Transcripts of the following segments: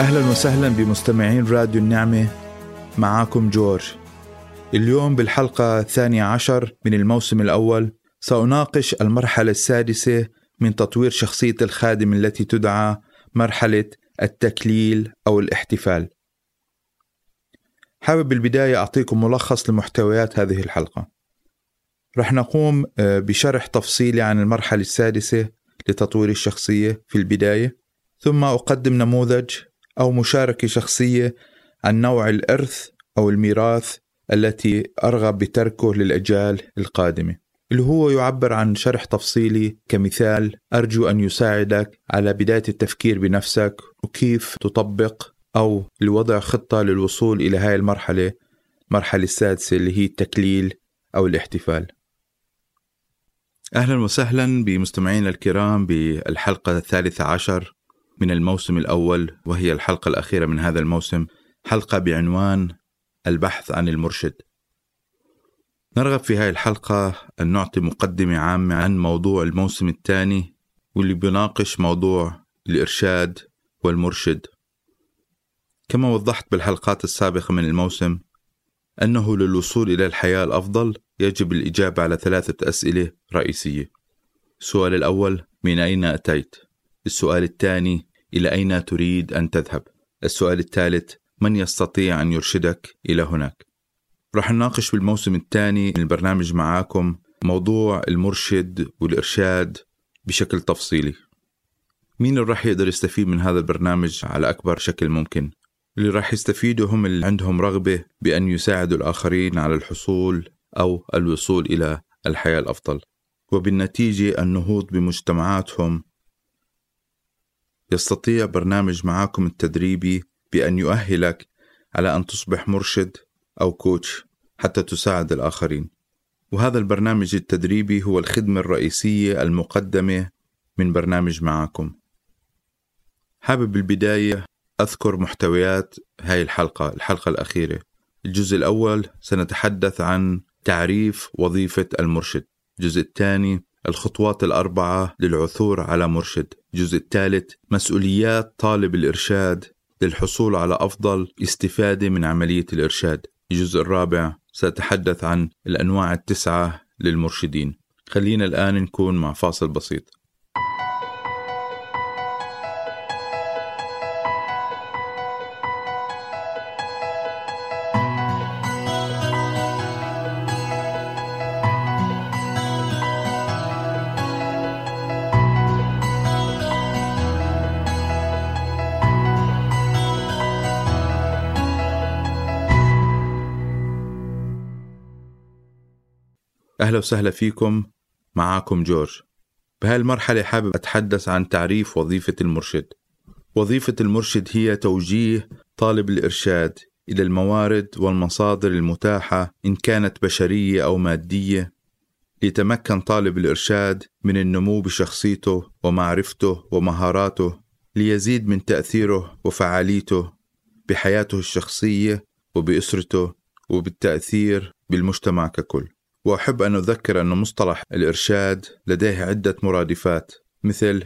أهلا وسهلا بمستمعين راديو النعمة معاكم جورج. اليوم بالحلقة الثانية عشر من الموسم الأول سأناقش المرحلة السادسة من تطوير شخصية الخادم التي تدعى مرحلة التكليل أو الاحتفال. حابب بالبداية أعطيكم ملخص لمحتويات هذه الحلقة. رح نقوم آه، بشرح تفصيلي عن المرحلة السادسة لتطوير الشخصية في البداية ثم أقدم نموذج أو مشاركة شخصية عن نوع الإرث أو الميراث التي أرغب بتركه للأجيال القادمة. اللي هو يعبر عن شرح تفصيلي كمثال أرجو أن يساعدك على بداية التفكير بنفسك وكيف تطبق أو لوضع خطة للوصول إلى هاي المرحلة المرحلة السادسة اللي هي التكليل أو الاحتفال. أهلا وسهلا بمستمعينا الكرام بالحلقة الثالثة عشر من الموسم الأول وهي الحلقة الأخيرة من هذا الموسم حلقة بعنوان البحث عن المرشد. نرغب في هذه الحلقة أن نعطي مقدمة عامة عن موضوع الموسم الثاني واللي بيناقش موضوع الإرشاد والمرشد. كما وضحت بالحلقات السابقة من الموسم أنه للوصول إلى الحياة الأفضل يجب الإجابة على ثلاثة أسئلة رئيسية. السؤال الأول من أين أتيت؟ السؤال الثاني إلى أين تريد أن تذهب؟ السؤال الثالث من يستطيع أن يرشدك إلى هناك؟ راح نناقش بالموسم الثاني من البرنامج معاكم موضوع المرشد والإرشاد بشكل تفصيلي مين اللي راح يقدر يستفيد من هذا البرنامج على أكبر شكل ممكن؟ اللي راح يستفيدوا هم اللي عندهم رغبة بأن يساعدوا الآخرين على الحصول أو الوصول إلى الحياة الأفضل وبالنتيجة النهوض بمجتمعاتهم يستطيع برنامج معاكم التدريبي بأن يؤهلك على أن تصبح مرشد أو كوتش حتى تساعد الآخرين. وهذا البرنامج التدريبي هو الخدمة الرئيسية المقدمة من برنامج معاكم. حابب بالبداية أذكر محتويات هاي الحلقة الحلقة الأخيرة. الجزء الأول سنتحدث عن تعريف وظيفة المرشد. الجزء الثاني الخطوات الأربعة للعثور على مرشد. الجزء الثالث مسؤوليات طالب الإرشاد للحصول على أفضل استفادة من عملية الإرشاد. الجزء الرابع سأتحدث عن الأنواع التسعة للمرشدين. خلينا الآن نكون مع فاصل بسيط. أهلا وسهلا فيكم معاكم جورج. بهاي المرحلة حابب أتحدث عن تعريف وظيفة المرشد. وظيفة المرشد هي توجيه طالب الإرشاد إلى الموارد والمصادر المتاحة إن كانت بشرية أو مادية ليتمكن طالب الإرشاد من النمو بشخصيته ومعرفته ومهاراته ليزيد من تأثيره وفعاليته بحياته الشخصية وبأسرته وبالتأثير بالمجتمع ككل. وأحب أن أذكر أن مصطلح الإرشاد لديه عدة مرادفات مثل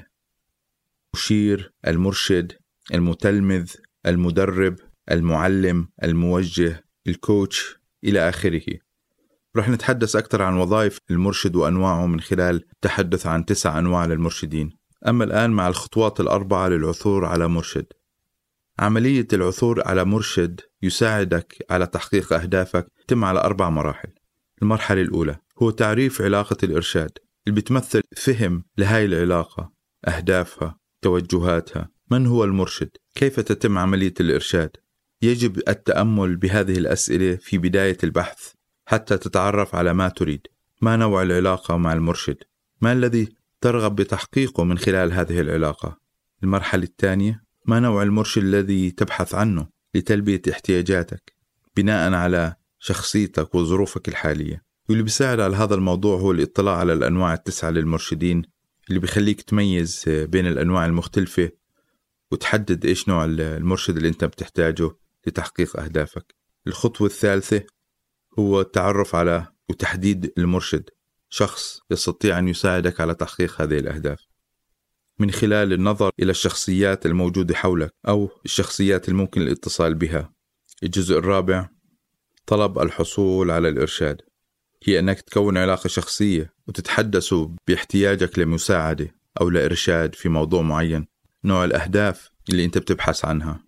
المشير، المرشد، المتلمذ، المدرب، المعلم، الموجه، الكوتش إلى آخره. رح نتحدث أكثر عن وظائف المرشد وأنواعه من خلال التحدث عن تسع أنواع للمرشدين. أما الآن مع الخطوات الأربعة للعثور على مرشد. عملية العثور على مرشد يساعدك على تحقيق أهدافك تتم على أربع مراحل. المرحلة الأولى هو تعريف علاقة الإرشاد اللي بتمثل فهم لهاي العلاقة أهدافها توجهاتها من هو المرشد كيف تتم عملية الإرشاد. يجب التأمل بهذه الأسئلة في بداية البحث حتى تتعرف على ما تريد ما نوع العلاقة مع المرشد ما الذي ترغب بتحقيقه من خلال هذه العلاقة. المرحلة الثانية ما نوع المرشد الذي تبحث عنه لتلبية احتياجاتك بناء على شخصيتك وظروفك الحالية. واللي بيساعد على هذا الموضوع هو الاطلاع على الأنواع التسعة للمرشدين اللي بيخليك تميز بين الأنواع المختلفة وتحدد إيش نوع المرشد اللي أنت بتحتاجه لتحقيق أهدافك. الخطوة الثالثة هو التعرف على وتحديد المرشد شخص يستطيع أن يساعدك على تحقيق هذه الأهداف. من خلال النظر إلى الشخصيات الموجودة حولك أو الشخصيات الممكن الاتصال بها. الجزء الرابع طلب الحصول على الإرشاد. هي أنك تكون علاقة شخصية وتتحدثوا باحتياجك لمساعدة أو لإرشاد في موضوع معين. نوع الأهداف اللي أنت بتبحث عنها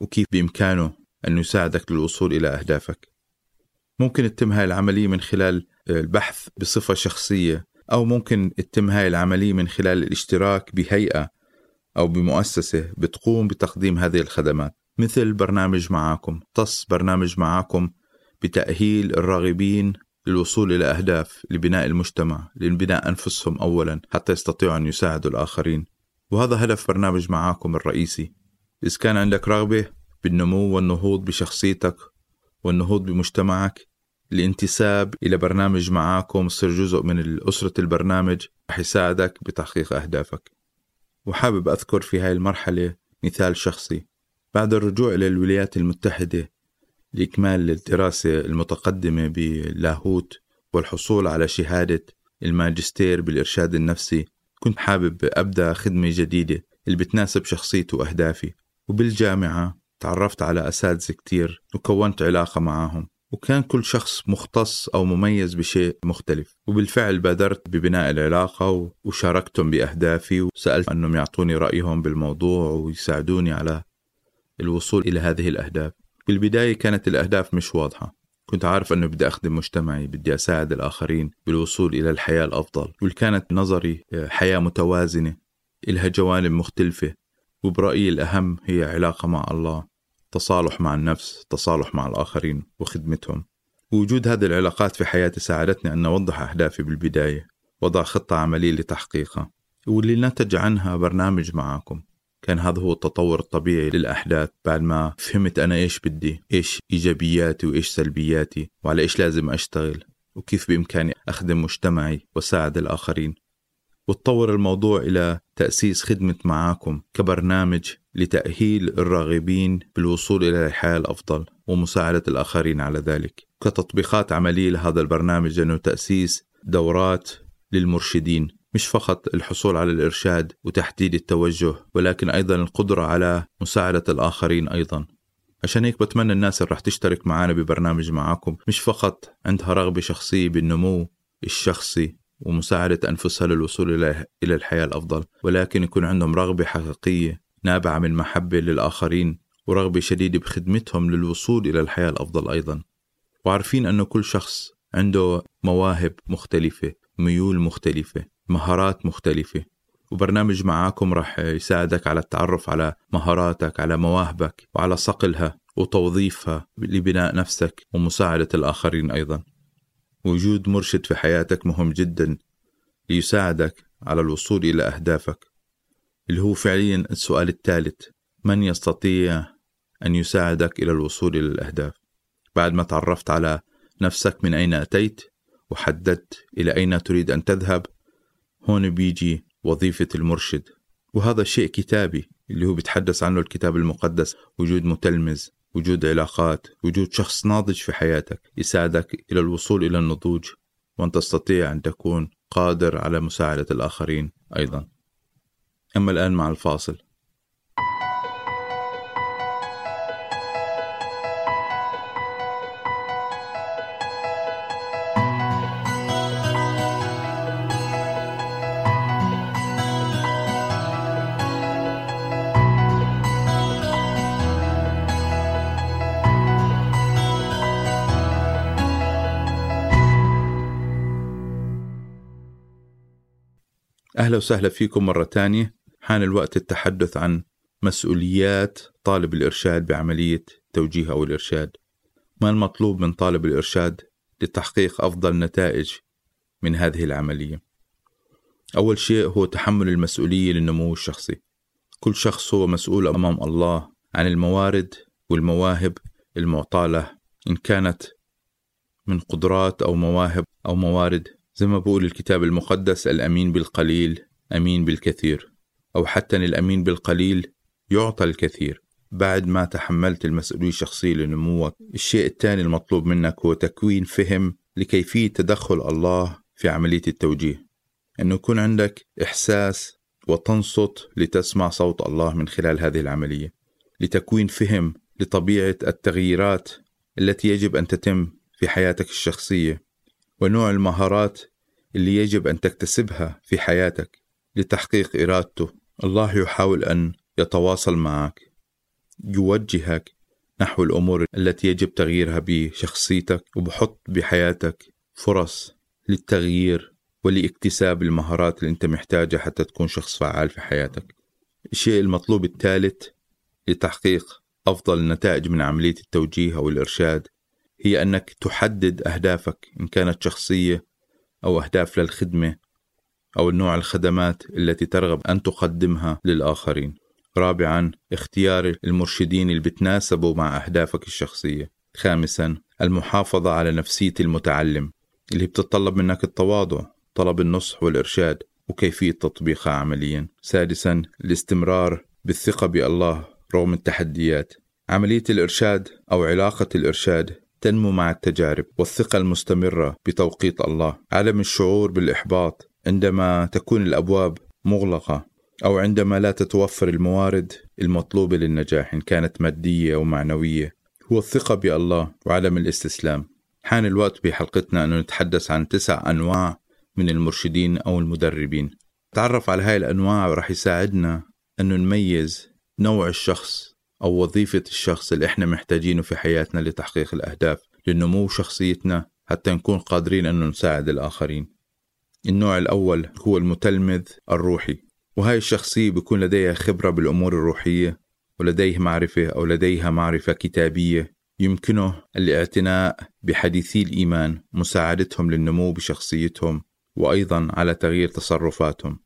وكيف بإمكانه أن يساعدك للوصول إلى أهدافك. ممكن تتم هاي العملية من خلال البحث بصفة شخصية أو ممكن تتم هاي العملية من خلال الاشتراك بهيئة أو بمؤسسة بتقوم بتقديم هذه الخدمات. مثل برنامج معاكم تص برنامج معاكم بتأهيل الراغبين للوصول إلى أهداف لبناء المجتمع لبناء أنفسهم أولا حتى يستطيعوا أن يساعدوا الآخرين. وهذا هدف برنامج معاكم الرئيسي. إذا كان عندك رغبة بالنمو والنهوض بشخصيتك والنهوض بمجتمعك الانتساب إلى برنامج معاكم صير جزء من أسرة البرنامج رح يساعدك بتحقيق أهدافك. وحابب أذكر في هاي المرحلة مثال شخصي. بعد الرجوع إلى الولايات المتحدة لإكمال الدراسة المتقدمة باللاهوت والحصول على شهادة الماجستير بالإرشاد النفسي كنت حابب أبدأ خدمة جديدة اللي بتناسب شخصيتي وأهدافي. وبالجامعة تعرفت على أساتذة كتير وكونت علاقة معهم وكان كل شخص مختص أو مميز بشيء مختلف. وبالفعل بادرت ببناء العلاقة وشاركتهم بأهدافي وسألت أنهم يعطوني رأيهم بالموضوع ويساعدوني على الوصول إلى هذه الأهداف. بالبداية كانت الأهداف مش واضحة. كنت عارف أنه بدي أخدم مجتمعي بدي أساعد الآخرين بالوصول إلى الحياة الأفضل. وكانت نظري حياة متوازنة إلها جوانب مختلفة. وبرأيي الأهم هي علاقة مع الله تصالح مع النفس تصالح مع الآخرين وخدمتهم. وجود هذه العلاقات في حياتي ساعدتني أن أوضح أهدافي بالبداية وضع خطة عملية لتحقيقها. واللي نتج عنها برنامج معاكم. كان هذا هو التطور الطبيعي للأحداث بعد ما فهمت أنا إيش بدي إيش إيجابياتي وإيش سلبياتي وعلى إيش لازم أشتغل وكيف بإمكاني أخدم مجتمعي وساعد الآخرين. وتطور الموضوع إلى تأسيس خدمة معاكم كبرنامج لتأهيل الراغبين بالوصول إلى الحياة الأفضل ومساعدة الآخرين على ذلك. كتطبيقات عملية لهذا البرنامج أنه تأسيس دورات للمرشدين. مش فقط الحصول على الإرشاد وتحديد التوجه ولكن أيضا القدرة على مساعدة الآخرين أيضا. عشان هيك بتمنى الناس اللي رح تشترك معنا ببرنامج معاكم مش فقط عندها رغبة شخصية بالنمو الشخصي ومساعدة أنفسها للوصول إلى الحياة الأفضل ولكن يكون عندهم رغبة حقيقية نابعة من محبة للآخرين ورغبة شديدة بخدمتهم للوصول إلى الحياة الأفضل أيضا. وعارفين أنه كل شخص عنده مواهب مختلفة ميول مختلفة مهارات مختلفة. وبرنامج معاكم رح يساعدك على التعرف على مهاراتك على مواهبك وعلى صقلها وتوظيفها لبناء نفسك ومساعدة الآخرين أيضا. وجود مرشد في حياتك مهم جدا ليساعدك على الوصول إلى أهدافك. اللي هو فعليا السؤال الثالث من يستطيع أن يساعدك إلى الوصول إلى الأهداف؟ بعد ما تعرفت على نفسك من أين أتيت وحددت إلى أين تريد أن تذهب. هون بيجي وظيفة المرشد. وهذا شيء كتابي اللي هو بيتحدث عنه الكتاب المقدس. وجود متلمذ وجود علاقات وجود شخص ناضج في حياتك يساعدك إلى الوصول إلى النضوج. وأن تستطيع أن تكون قادر على مساعدة الآخرين أيضا. أما الآن مع الفاصل. أهلا وسهلا فيكم مرة تانية. حان الوقت التحدث عن مسؤوليات طالب الإرشاد بعملية توجيه أو الإرشاد. ما المطلوب من طالب الإرشاد لتحقيق أفضل نتائج من هذه العملية؟ أول شيء هو تحمل المسؤولية للنمو الشخصي. كل شخص هو مسؤول أمام الله عن الموارد والمواهب المعطاة له إن كانت من قدرات أو مواهب أو موارد زي ما بقول الكتاب المقدس الأمين بالقليل أمين بالكثير. أو حتى الأمين بالقليل يعطى الكثير. بعد ما تحملت المسؤولية الشخصية لنموك الشيء الثاني المطلوب منك هو تكوين فهم لكيفية تدخل الله في عملية التوجيه. أنه يكون عندك إحساس وتنصت لتسمع صوت الله من خلال هذه العملية. لتكوين فهم لطبيعة التغييرات التي يجب أن تتم في حياتك الشخصية. ونوع المهارات اللي يجب أن تكتسبها في حياتك لتحقيق إرادته. الله يحاول أن يتواصل معك يوجهك نحو الأمور التي يجب تغييرها بشخصيتك وبحط بحياتك فرص للتغيير ولإكتساب المهارات اللي أنت محتاجها حتى تكون شخص فعال في حياتك. الشيء المطلوب الثالث لتحقيق أفضل نتائج من عملية التوجيه أو الإرشاد هي أنك تحدد أهدافك إن كانت شخصية أو أهداف للخدمة أو النوع الخدمات التي ترغب أن تقدمها للآخرين. رابعا اختيار المرشدين اللي بتناسبوا مع أهدافك الشخصية. خامسا المحافظة على نفسية المتعلم اللي بتتطلب منك التواضع طلب النصح والإرشاد وكيفية تطبيقها عمليا. سادسا الاستمرار بالثقة بالله رغم التحديات. عملية الإرشاد أو علاقة الإرشاد تنمو مع التجارب والثقة المستمرة بتوقيت الله. عدم الشعور بالإحباط عندما تكون الأبواب مغلقة أو عندما لا تتوفر الموارد المطلوبة للنجاح إن كانت مادية أو معنوية هو الثقة بالله وعدم الاستسلام. حان الوقت بحلقتنا أن نتحدث عن تسع أنواع من المرشدين أو المدربين. تعرف على هاي الأنواع رح يساعدنا أن نميز نوع الشخص أو وظيفة الشخص اللي إحنا محتاجينه في حياتنا لتحقيق الأهداف لنمو شخصيتنا حتى نكون قادرين أن نساعد الآخرين. النوع الأول هو المتلمذ الروحي وهاي الشخصية بيكون لديها خبرة بالأمور الروحية ولديه معرفة أو لديها معرفة كتابية يمكنه الاعتناء بحديثي الإيمان مساعدتهم للنمو بشخصيتهم وأيضا على تغيير تصرفاتهم.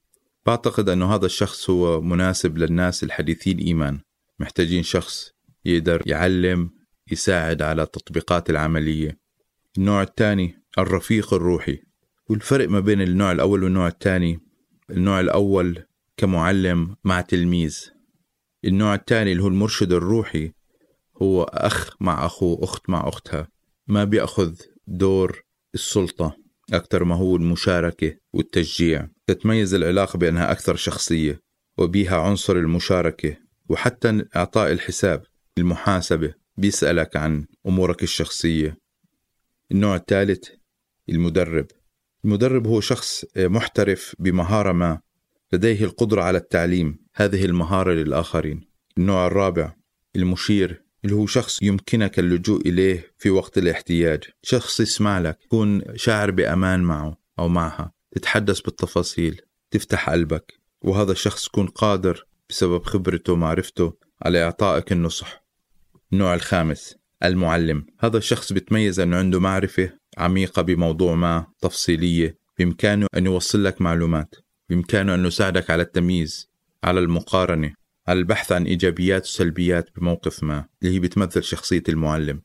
بعتقد أنه هذا الشخص هو مناسب للناس الحديثي الإيمان. محتاجين شخص يقدر يعلم يساعد على التطبيقات العملية. النوع الثاني الرفيق الروحي. والفرق ما بين النوع الأول والنوع الثاني النوع الأول كمعلم مع تلميذ. النوع الثاني اللي هو المرشد الروحي هو أخ مع أخوه أخت مع أختها. ما بيأخذ دور السلطة أكثر ما هو المشاركة والتشجيع. تتميز العلاقة بأنها أكثر شخصية وبيها عنصر المشاركة. وحتى إعطاء الحساب المحاسبة بيسألك عن أمورك الشخصية. النوع الثالث المدرب. المدرب هو شخص محترف بمهارة ما لديه القدرة على التعليم هذه المهارة للآخرين. النوع الرابع المشير. اللي هو شخص يمكنك اللجوء إليه في وقت الاحتياج. شخص يسمع لك تكون شاعر بأمان معه أو معها. تتحدث بالتفاصيل تفتح قلبك. وهذا الشخص يكون قادر بسبب خبرته ومعرفته على إعطائك النصح. النوع الخامس المعلم. هذا الشخص بيتميز أنه عنده معرفة عميقة بموضوع ما تفصيلية. بإمكانه أن يوصل لك معلومات. بإمكانه أن يساعدك على التمييز على المقارنة على البحث عن إيجابيات وسلبيات بموقف ما اللي هي بتمثل شخصية المعلم.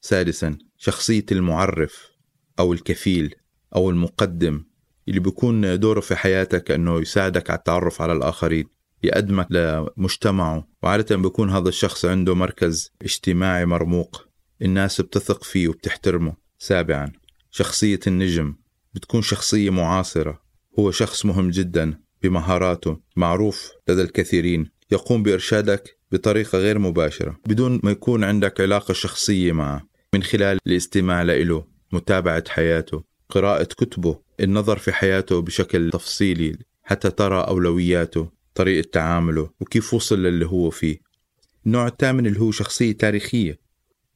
سادسا شخصية المعرف أو الكفيل أو المقدم اللي بيكون دوره في حياتك أنه يساعدك على التعرف على الآخرين. يقدمك لمجتمعه. وعادة بيكون هذا الشخص عنده مركز اجتماعي مرموق. الناس بتثق فيه وبتحترمه. سابعا شخصية النجم. بتكون شخصية معاصرة. هو شخص مهم جدا بمهاراته. معروف لدى الكثيرين. يقوم بإرشادك بطريقة غير مباشرة. بدون ما يكون عندك علاقة شخصية معه. من خلال الاستماع له متابعة حياته قراءة كتبه النظر في حياته بشكل تفصيلي حتى ترى أولوياته. طريقة تعامله وكيف وصل للي هو فيه. النوع الثامن اللي هو شخصية تاريخية.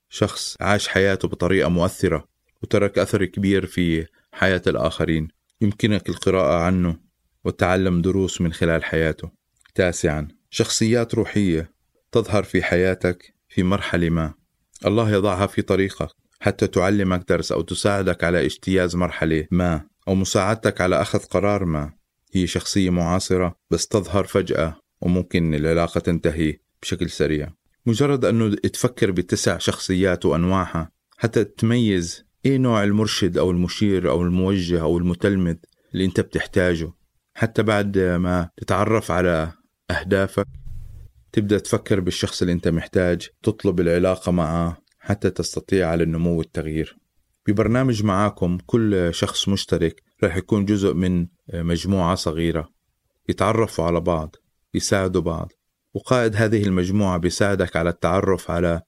شخص عاش حياته بطريقة مؤثرة وترك أثر كبير في حياة الآخرين. يمكنك القراءة عنه وتعلم دروس من خلال حياته. تاسعا شخصيات روحية تظهر في حياتك في مرحلة ما. الله يضعها في طريقك حتى تعلمك درس أو تساعدك على اجتياز مرحلة ما أو مساعدتك على أخذ قرار ما. هي شخصية معاصرة بس تظهر فجأة وممكن العلاقة تنتهي بشكل سريع. مجرد أنه تفكر بتسع شخصيات وأنواعها حتى تميز إيه نوع المرشد أو المشير أو الموجه أو المتلمذ اللي أنت بتحتاجه. حتى بعد ما تتعرف على أهدافك تبدأ تفكر بالشخص اللي أنت محتاج تطلب العلاقة معه حتى تستطيع على النمو والتغيير ببرنامج معاكم كل شخص مشترك راح يكون جزء من مجموعة صغيرة يتعرفوا على بعض يساعدوا بعض. وقائد هذه المجموعة بيساعدك على التعرف على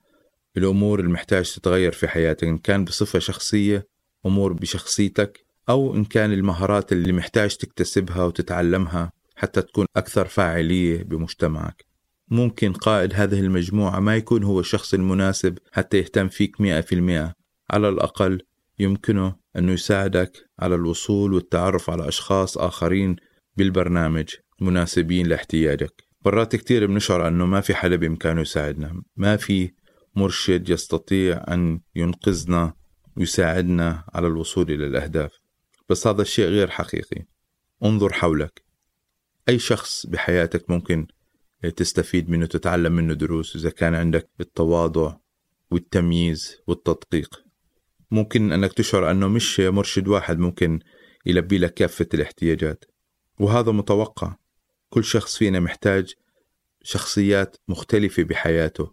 الأمور اللي محتاج تتغير في حياتك إن كان بصفة شخصية أمور بشخصيتك أو إن كان المهارات اللي محتاج تكتسبها وتتعلمها حتى تكون أكثر فاعلية بمجتمعك. ممكن قائد هذه المجموعة ما يكون هو الشخص المناسب حتى يهتم فيك مئة في المئة. على الأقل يمكنه أنه يساعدك على الوصول والتعرف على أشخاص آخرين بالبرنامج مناسبين لاحتياجك. مرات كتير بنشعر أنه ما في حدا بإمكانه يساعدنا. ما في مرشد يستطيع أن ينقذنا ويساعدنا على الوصول إلى الأهداف. بس هذا الشيء غير حقيقي. انظر حولك. أي شخص بحياتك ممكن تستفيد منه تتعلم منه دروس إذا كان عندك التواضع والتمييز والتدقيق. ممكن أنك تشعر أنه مش مرشد واحد ممكن يلبي لك كافة الاحتياجات. وهذا متوقع. كل شخص فينا محتاج شخصيات مختلفة بحياته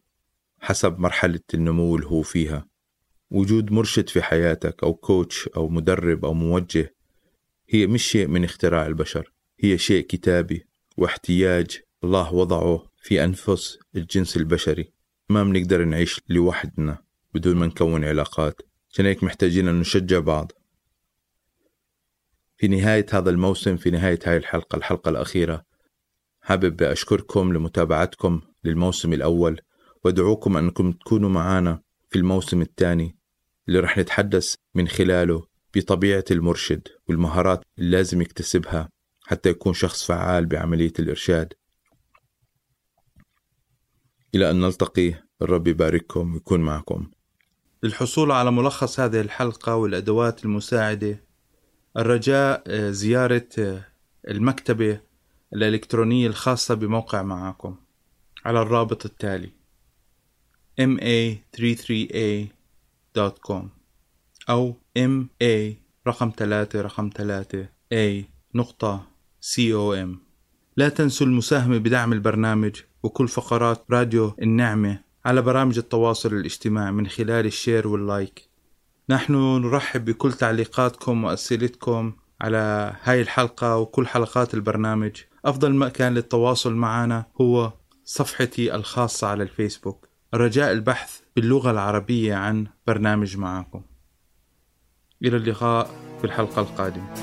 حسب مرحلة النمو اللي هو فيها. وجود مرشد في حياتك أو كوتش أو مدرب أو موجه هي مش شيء من اختراع البشر. هي شيء كتابي واحتياج الله وضعه في أنفس الجنس البشري. ما بنقدر نعيش لوحدنا بدون ما نكون علاقات. عشان هيك محتاجين أن نشجع بعض. في نهاية هذا الموسم في نهاية هاي الحلقة الحلقة الأخيرة حابب أشكركم لمتابعتكم للموسم الأول وأدعوكم أنكم تكونوا معنا في الموسم الثاني اللي رح نتحدث من خلاله بطبيعة المرشد والمهارات اللي لازم يكتسبها حتى يكون شخص فعال بعملية الإرشاد. إلى أن نلتقي الرب يبارككم ويكون معكم. للحصول على ملخص هذه الحلقة والأدوات المساعدة الرجاء آه، زيارة آه، المكتبة الإلكترونية الخاصة بموقع معاكم على الرابط التالي ma33a.com أو ma رقم ثلاثة رقم ثلاثة a نقطة com. لا تنسوا المساهمة بدعم البرنامج وكل فقرات راديو النعمة على برامج التواصل الاجتماعي من خلال ال share وال like. نحن نرحب بكل تعليقاتكم وأسئلتكم على هاي الحلقة وكل حلقات البرنامج. أفضل مكان للتواصل معنا هو صفحتي الخاصة على الفيسبوك. رجاء البحث باللغة العربية عن برنامج معاكم إلى اللقاء في الحلقة القادمة.